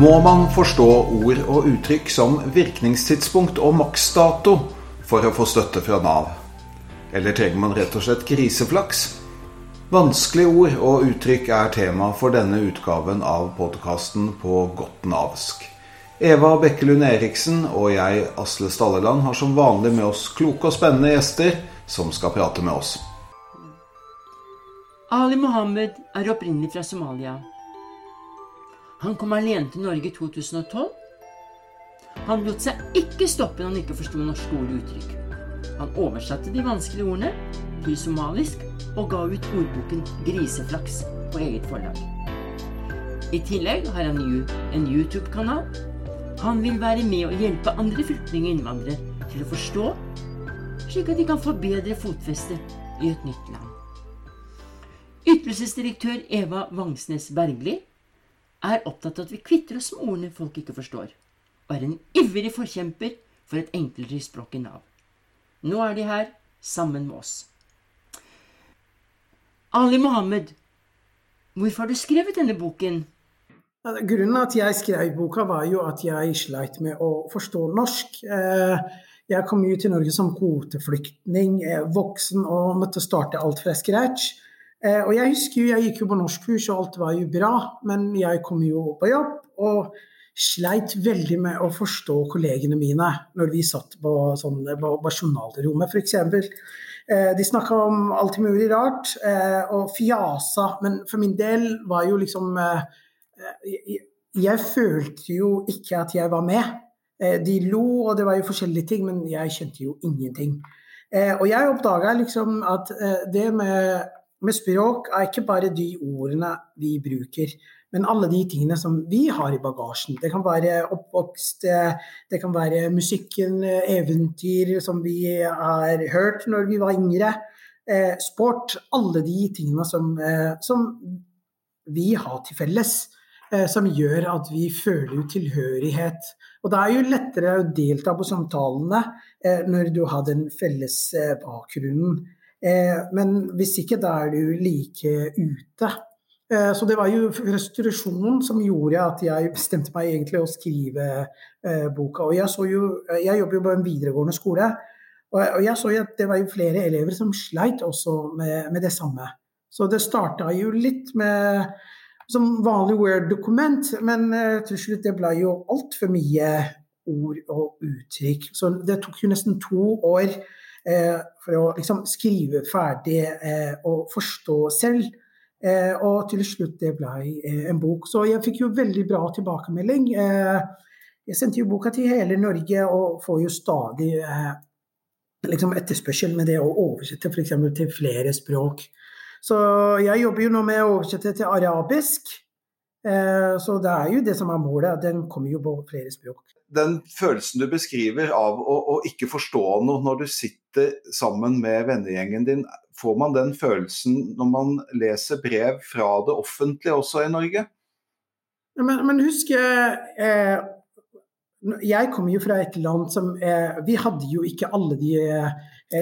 må man forstå ord og uttrykk som virkningstidspunkt og maksdato for å få støtte fra Nav? Eller trenger man rett og slett griseflaks? Vanskelige ord og uttrykk er tema for denne utgaven av podkasten på godt navsk. Eva Bekkelund Eriksen og jeg, Asle Stalleland, har som vanlig med oss kloke og spennende gjester som skal prate med oss. Ali Mohammed er opprinnelig fra Somalia. Han kom alene til Norge i 2012. Han lot seg ikke stoppe når han ikke forsto norske ord og uttrykk. Han oversatte de vanskelige ordene til somalisk og ga ut ordboken 'Griseflaks' på eget forlag. I tillegg har han en YouTube-kanal. Han vil være med og hjelpe andre flyktninger og innvandrere til å forstå, slik at de kan få bedre fotfeste i et nytt land. Ytelsesdirektør Eva Vangsnes Bergli er opptatt av at vi kvitter oss med ordene folk ikke forstår, og er en ivrig forkjemper for et enklere språk i Nav. Nå er de her sammen med oss. Ali Mohammed, hvorfor har du skrevet denne boken? Grunnen til at jeg skrev boka, var jo at jeg sleit med å forstå norsk. Eh, jeg kom jo til Norge som kvoteflyktning, eh, voksen og måtte starte alt fra scratch. Eh, og jeg husker jo, jeg gikk jo på norskkurs, og alt var jo bra, men jeg kom jo på jobb og sleit veldig med å forstå kollegene mine når vi satt på, sånn, på journalrommet, f.eks. Eh, de snakka om alt mulig rart eh, og fjasa, men for min del var jo liksom jeg, jeg følte jo ikke at jeg var med. De lo, og det var jo forskjellige ting, men jeg kjente jo ingenting. Og jeg oppdaga liksom at det med med språk er ikke bare de ordene vi bruker, men alle de tingene som vi har i bagasjen. Det kan være oppvokst, det kan være musikken, eventyr som vi har hørt når vi var yngre, eh, sport. Alle de tingene som, eh, som vi har til felles. Eh, som gjør at vi føler tilhørighet. Og det er jo lettere å delta på samtalene når du har den felles bakgrunnen. Eh, men hvis ikke, da er du like ute. Eh, så det var jo frustrasjonen som gjorde at jeg bestemte meg egentlig å skrive eh, boka. Og jeg, jo, jeg jobber jo på en videregående skole, og jeg så jo at det var jo flere elever som sleit også med, med det samme. Så det starta jo litt med som vanlig Word-dokument, men til slutt det ble jo altfor mye ord og uttrykk. Så det tok jo nesten to år for å liksom skrive ferdig eh, og forstå selv. Eh, og til slutt det ble en bok. Så jeg fikk jo veldig bra tilbakemelding. jeg sendte jo boka til hele Norge og får jo stadig liksom etterspørsel med det å oversette f.eks. til flere språk. Så jeg jobber jo nå med å oversette til arabisk. Så det er jo det som er målet, den kommer jo på flere språk den følelsen du beskriver av å, å, ikke forstå noe når du sitter sammen med vennegjengen din, får man den følelsen når man leser brev fra det offentlige også i Norge? Men, men husk, eh, jeg kommer jo fra et land som eh, Vi hadde jo ikke alle de eh,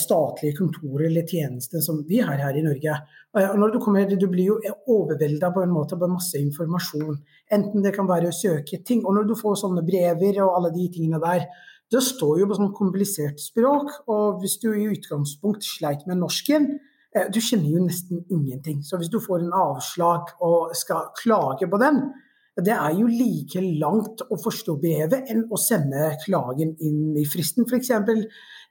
statlige kontorer eller tjenester som vi har her i Norge. Og når Du kommer, du blir jo overvelda på en måte på masse informasjon. Enten det kan være å søke ting. Og når du får sånne brever og alle de tingene der, det står jo på sånn komplisert språk. Og hvis du i utgangspunkt sleit med norsken, eh, du kjenner jo nesten ingenting. Så hvis du får en avslag og skal klage på den, det er jo like langt å forstå brevet enn å sende klagen inn i fristen, f.eks.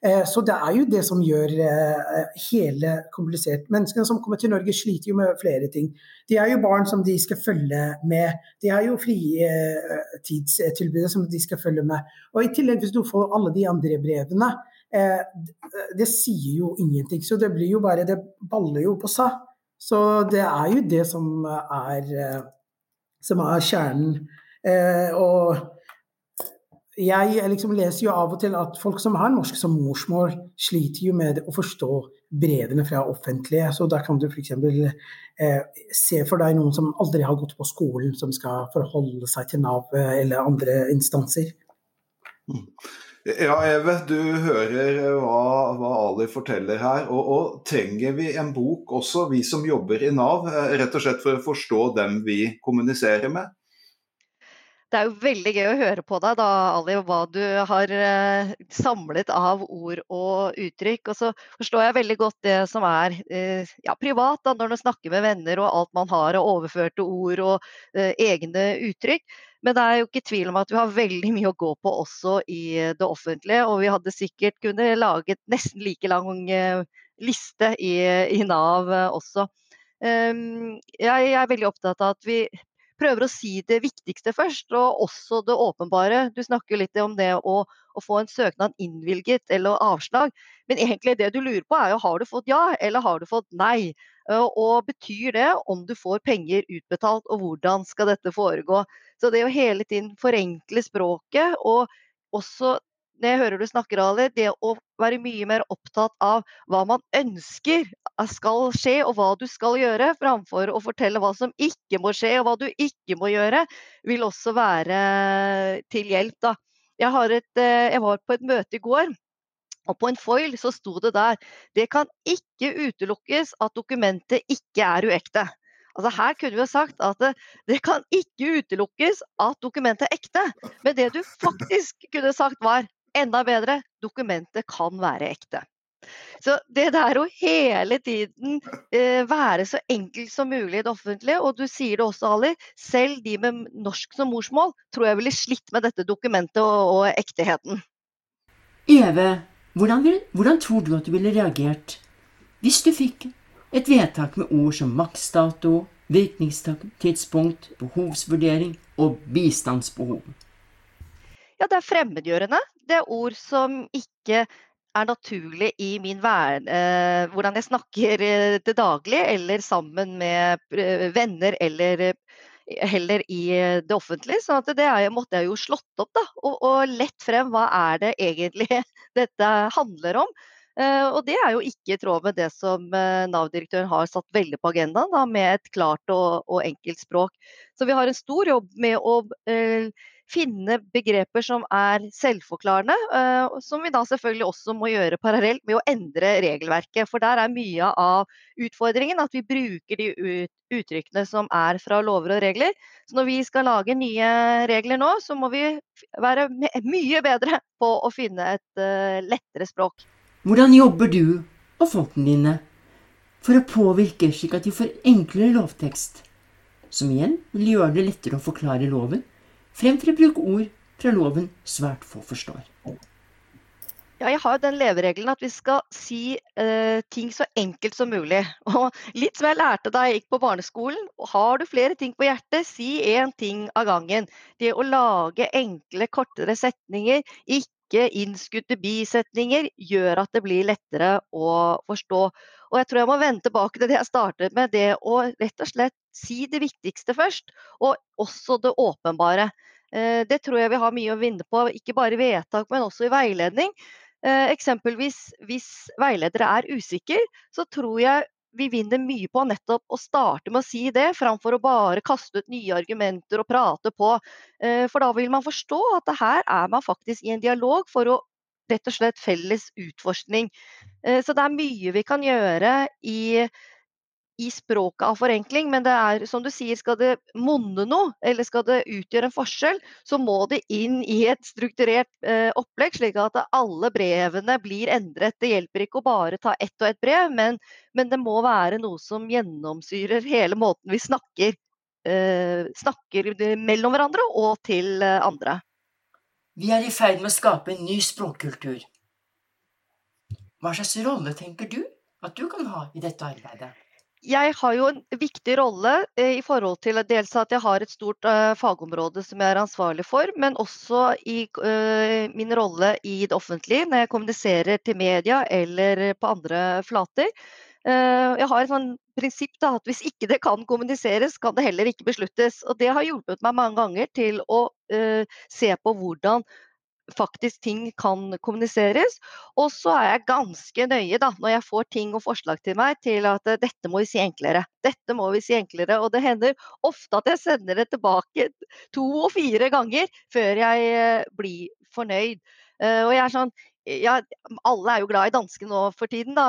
Eh, så det er jo det som gjør eh, hele komplisert. Menneskene som kommer til Norge sliter jo med flere ting. De er jo barn som de skal følge med. De er jo fritidstilbudet som de skal følge med. Og i tillegg, hvis du får alle de andre brevene, eh, det sier jo ingenting. Så det blir jo bare Det baller jo på seg. Så det er jo det som er, som er kjernen. Og jeg liksom leser jo av og til at folk som har norsk som morsmål, sliter jo med å forstå brevene fra offentlige. Så da kan du f.eks. Eh, se for deg noen som aldri har gått på skolen, som skal forholde seg til Nav eh, eller andre instanser. Mm. Ja, Eve, du hører hva, hva Ali forteller her. Og, og, trenger vi en bok også, vi som jobber i Nav, eh, rett og slett for å forstå dem vi kommuniserer med? Det er jo veldig gøy å høre på deg da, Ali, hva du har eh, samlet av ord og uttrykk. Og så forstår jeg veldig godt det som er eh, ja, privat, da, når du snakker med venner og alt man har av overførte ord og eh, egne uttrykk. Men det er jo ikke tvil om at vi har veldig mye å gå på også i det offentlige. Og vi hadde sikkert kunnet laget nesten like lang eh, liste i, i Nav eh, også. Um, jeg er veldig opptatt av at vi prøver å si det viktigste først, og også det åpenbare. Du snakker litt om det å, å få en søknad innvilget eller avslag. Men egentlig det du lurer på er jo har du fått ja eller har du fått nei. Og betyr det om du får penger utbetalt, og hvordan skal dette foregå. Så det å hele tiden forenkle språket, og også når jeg hører du snakker, Ali, det å være mye mer opptatt av hva man ønsker skal skje, og hva du skal gjøre, framfor å fortelle hva som ikke må skje, og hva du ikke må gjøre, vil også være til hjelp. Da. Jeg, et, jeg var på et møte i går. Og på en foil så sto det der det kan ikke utelukkes at dokumentet ikke er uekte. Altså Her kunne vi jo sagt at det, det, kan ikke utelukkes at dokumentet er ekte. Men det du faktisk kunne sagt var enda bedre, dokumentet kan være ekte. Så det der å hele tiden eh, være så enkelt som mulig i det offentlige, og du sier det også, Ali, selv de med norsk som morsmål tror jeg ville slitt med dette dokumentet og, og ekteheten. Eve, hvordan, vil, hvordan tror du at du ville reagert hvis du fikk et vedtak med ord som maksdato, virkningstidspunkt, behovsvurdering og bistandsbehov? Ja, det er fremmedgjørende. Det er ord som ikke er naturlig i min verden. eh, hvordan jeg snakker eh, til daglig, eller sammen med eh, venner, eller eh, heller i eh, det offentlige. Så det er, måtte jeg jo slått opp, da. Og, og, lett frem hva er det egentlig dette handler om. Eh, og det er jo ikke i tråd med det som Nav-direktøren har satt veldig på agendaen, da, med et klart og, og, enkelt språk. Så vi har en stor jobb med å finne begreper som er selvforklarende, som vi da selvfølgelig også må gjøre parallelt med å endre regelverket. For der er mye av utfordringen at vi bruker de ut, uttrykkene som er fra lover og regler. Så når vi skal lage nye regler nå, så må vi være mye bedre på å finne et lettere språk. Hvordan jobber du og folkene dine for å påvirke slik at de får enklere lovtekst? Som igjen vil gjøre det lettere å forklare loven fremfor å bruke ord fra loven svært få forstår. Ja, jeg har den leveregelen at vi skal si eh, ting så enkelt som mulig. Og litt som jeg lærte da jeg gikk på barneskolen. Har du flere ting på hjertet, si én ting av gangen. Det å lage enkle, kortere setninger, ikke innskutte bisetninger, gjør at det blir lettere å forstå. Og jeg tror jeg må vende tilbake til det jeg startet med, det å rett og slett si det viktigste først. Og også det åpenbare. Eh, det tror jeg vi har mye å vinne på, ikke bare i vedtak, men også i veiledning. Eh, eksempelvis hvis veiledere er usikre, så tror jeg vi vinner mye på nettopp å starte med å si det, framfor å bare kaste ut nye argumenter og prate på. Eh, for da vil man forstå at her er man faktisk i en dialog for å rett og slett felles utforskning. Eh, så det er mye vi kan gjøre i, i språket av forenkling, men det er som du sier, skal det monne noe, eller skal det utgjøre en forskjell, så må det inn i et strukturert eh, opplegg, slik at alle brevene blir endret. Det hjelper ikke å bare ta ett og ett brev, men, men det må være noe som gjennomsyrer hele måten vi snakker, eh, snakker mellom hverandre og til eh, andre. Vi er i ferd med å skape en ny språkkultur. Hva slags rolle tenker du at du kan ha i dette arbeidet? Jeg har jo en viktig rolle eh, i forhold til dels at jeg har et stort uh, fagområde som jeg er ansvarlig for, men også i uh, min rolle i det offentlige når jeg kommuniserer til media eller på andre flater. Jeg har et sånn prinsipp da, at hvis ikke det kan kommuniseres, kan det heller ikke besluttes. Og det har hjulpet meg mange ganger til å se på hvordan faktisk ting kan kommuniseres. Og så er jeg ganske nøye da, når jeg får ting og forslag til meg til at uh, dette må vi si enklere. Dette må vi si enklere. Og det hender ofte at jeg sender det tilbake to og fire ganger før jeg uh, blir fornøyd. Uh, og jeg er sånn ja, alle er jo glad i danske nå for tiden, da,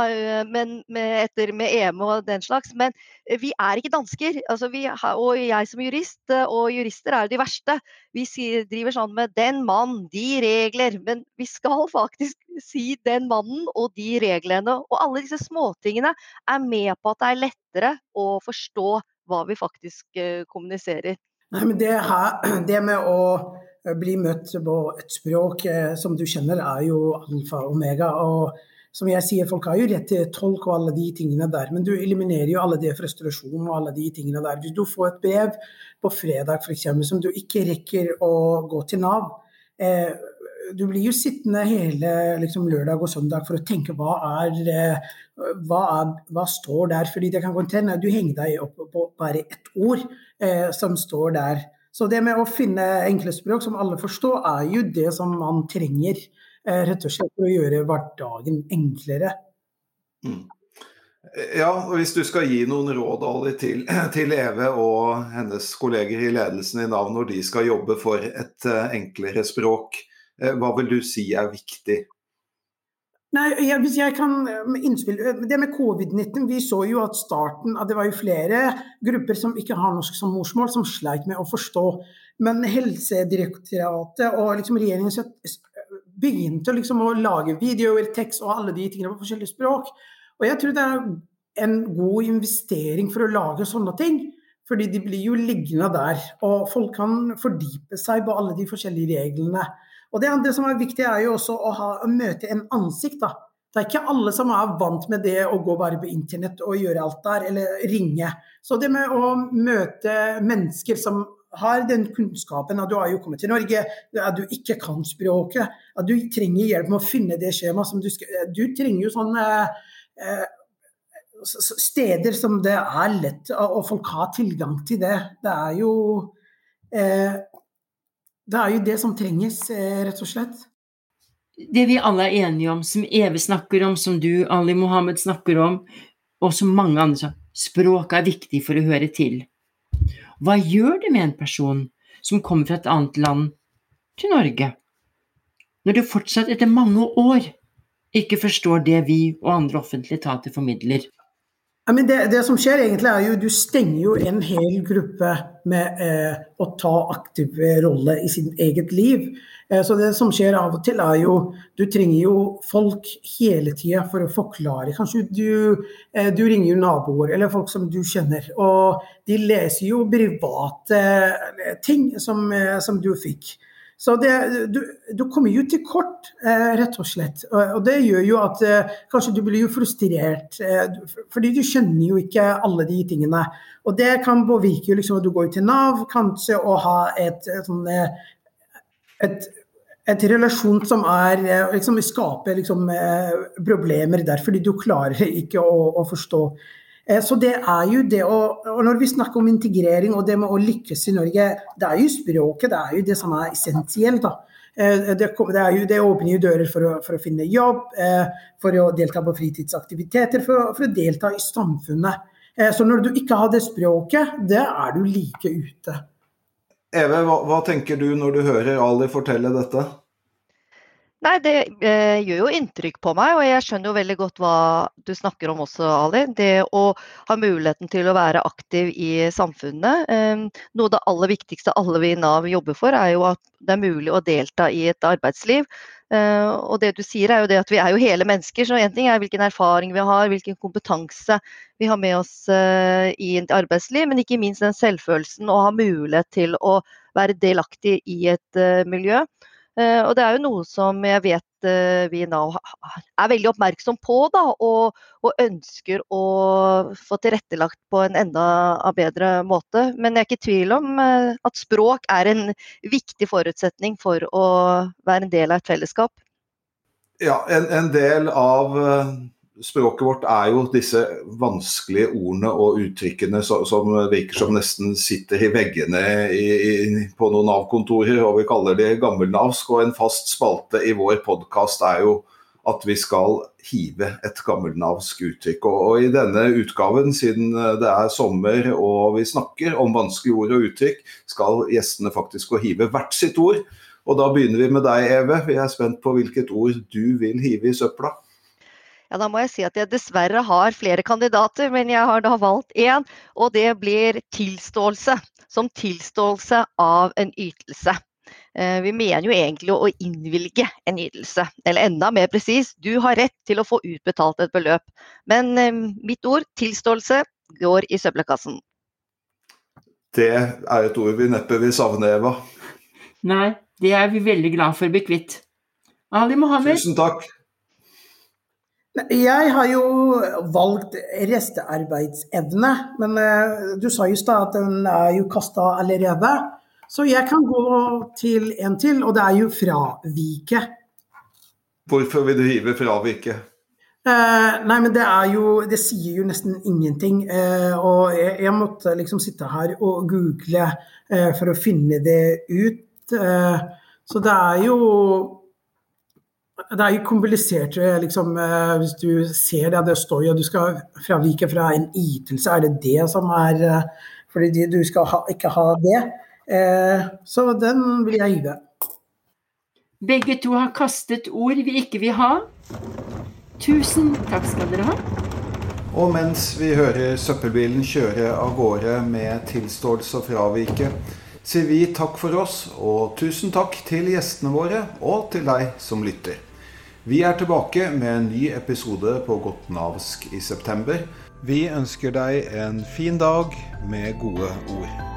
men med, etter med EM og den slags. Men vi er ikke dansker. Altså, vi, og jeg som jurist, og jurister er de verste. Vi driver sånn med 'den mann, de regler'. Men vi skal faktisk si 'den mannen og de reglene'. Og alle disse småtingene er med på at det er lettere å forstå hva vi faktisk kommuniserer. Nei, men det, her, det med å bli møtt på et språk eh, som du kjenner, er jo alfa og omega. og som jeg sier, Folk har jo rett til tolk og alle de tingene der, men du eliminerer jo alle de frustrasjonene og alle de tingene der. Hvis du får et brev på fredag eksempel, som du ikke rekker å gå til Nav, eh, du blir jo sittende hele liksom, lørdag og søndag for å tenke hva er, eh, hva, er, hva står der. fordi det kan gå til Du henger deg opp på bare ett ord eh, som står der. Så det med å finne enkle språk som alle forstår, er jo det som man trenger eh, rett og slett for å gjøre hverdagen enklere. Mm. Ja, og Hvis du skal gi noen råd Ali, til, til, Eve og hennes kolleger i ledelsen i Nav når de skal jobbe for et uh, enklere språk, uh, hva vil du si er viktig? Nei, jeg, hvis jeg kan innspill, Det med covid-19, vi så jo at starten at det var jo flere grupper som ikke har norsk som morsmål, som sleit med å forstå. Men Helsedirektoratet og liksom regjeringen begynte liksom å lage videoer, tekst og alle de tingene på forskjellige språk. Og jeg tror det er en god investering for å lage sånne ting. Fordi de blir jo liggende der, og folk kan fordype seg på alle de forskjellige reglene. Og det andre som er viktig, er jo også å, ha, å møte en ansikt. da. Det er ikke alle som er vant med det å gå bare på internett og gjøre alt der, eller ringe. Så det med å møte mennesker som har den kunnskapen at du har jo kommet til Norge, at du ikke kan språket, at du trenger hjelp med å finne det skjemaet som du skal Du trenger jo sånn eh, steder som det er lett, og folk har tilgang til det. Det er jo eh, det er jo det som trenges, eh, rett og slett. Det vi alle er enige om, som Eve snakker om, som du, Ali Mohammed, snakker om, og som mange andre sa, språket er viktig for å høre til. Hva gjør det med en person som kommer fra et annet land til Norge, når du fortsatt etter mange år ikke forstår det vi og andre offentlige etater formidler? Det, det, som skjer egentlig er jo du stenger jo en hel gruppe med eh, å ta aktiv rolle i sin eget liv. Eh, så det som skjer av og til er jo Du trenger jo folk hele tida for å forklare. Kanskje du, eh, du, ringer jo naboer eller folk som du kjenner, og de leser jo private eh, ting som, eh, som du fikk. Så det, du, du, kommer jo til kort, eh, rett og slett. Og, det gjør jo at eh, kanskje du blir jo frustrert, eh, fordi du skjønner jo ikke alle de tingene. Og det kan påvirke liksom, at du går til Nav, kanskje, og har et, sånn, et, et relasjon som er liksom, skaper liksom, problemer der, fordi du klarer ikke å, å forstå så det er jo det å og Når vi snakker om integrering og det med å lykkes i Norge, det er jo språket det er jo det som er essensielt. da. Eh, det, det, jo, det, åpner jo dører for å, for å, finne jobb, eh, for å delta på fritidsaktiviteter, for å, for å delta i samfunnet. Så når du ikke har det språket, det er du like ute. Eve, hva, hva tenker du når du hører Ali fortelle dette? Nei, det eh, gjør jo inntrykk på meg, og jeg skjønner jo veldig godt hva du snakker om også, Ali. Det å ha muligheten til å være aktiv i samfunnet. Eh, noe av det aller viktigste alle vi i Nav jobber for, er jo at det er mulig å delta i et arbeidsliv. Eh, og det du sier er jo det at vi er jo hele mennesker, så én ting er hvilken erfaring vi har, hvilken kompetanse vi har med oss eh, i et arbeidsliv, men ikke minst den selvfølelsen å ha mulighet til å være delaktig i et uh, miljø. Eh, og det er jo noe som jeg vet vi vi nå er veldig oppmerksom på, da, og, og, ønsker å få tilrettelagt på en enda bedre måte. Men jeg er ikke i tvil om eh, at språk er en viktig forutsetning for å være en del av et fellesskap. Ja, en, en del av språket vårt er jo disse vanskelige ordene og uttrykkene som, som virker som nesten sitter i veggene i, i, på noen Nav-kontorer, og vi kaller det gammelnavsk. Og en fast spalte i vår podkast er jo at vi skal hive et gammelnavsk uttrykk. Og, og, i denne utgaven, siden det er sommer og vi snakker om vanskelige ord og uttrykk, skal gjestene faktisk gå hive hvert sitt ord Og da begynner vi med deg, Eve. Vi er spent på hvilket ord du vil hive i søpla. Ja, Da må jeg si at jeg dessverre har flere kandidater, men jeg har da valgt én. Og det blir tilståelse. Som tilståelse av en ytelse. Eh, vi mener jo egentlig å innvilge en ytelse. Eller enda mer presis, du har rett til å få utbetalt et beløp. Men eh, mitt ord, tilståelse, går i søppelkassen. Det er et ord vi neppe vil savne, Eva. Nei, det er vi veldig glad for å bli kvitt. Ali Mohammed, Tusen takk. Jeg har jo valgt restearbeidsevne, men eh, du sa i stad at den er jo kasta allerede. Så jeg kan gå til en til, og det er jo fravike. Hvorfor vil du hive fravike? Eh, nei, men det er jo Det sier jo nesten ingenting. Eh, og jeg, jeg, måtte liksom sitte her og google eh, for å finne det ut. Eh, så det er jo det er jo komplisert, liksom, eh, hvis du ser det. Det står jo at du skal fravike fra en ytelse. Er det det som er eh, Fordi du skal ha, ikke ha det. Eh, så den vil jeg hive. begge to har kastet ord vi ikke vil ha. Tusen takk skal dere ha. Og mens vi hører søppelbilen kjøre av gårde med tilståelse og fravike, sier vi takk for oss, og tusen takk til gjestene våre, og til deg som lytter. Vi er tilbake med en ny episode på Gotnavsk i september. Vi ønsker deg en fin dag med gode ord.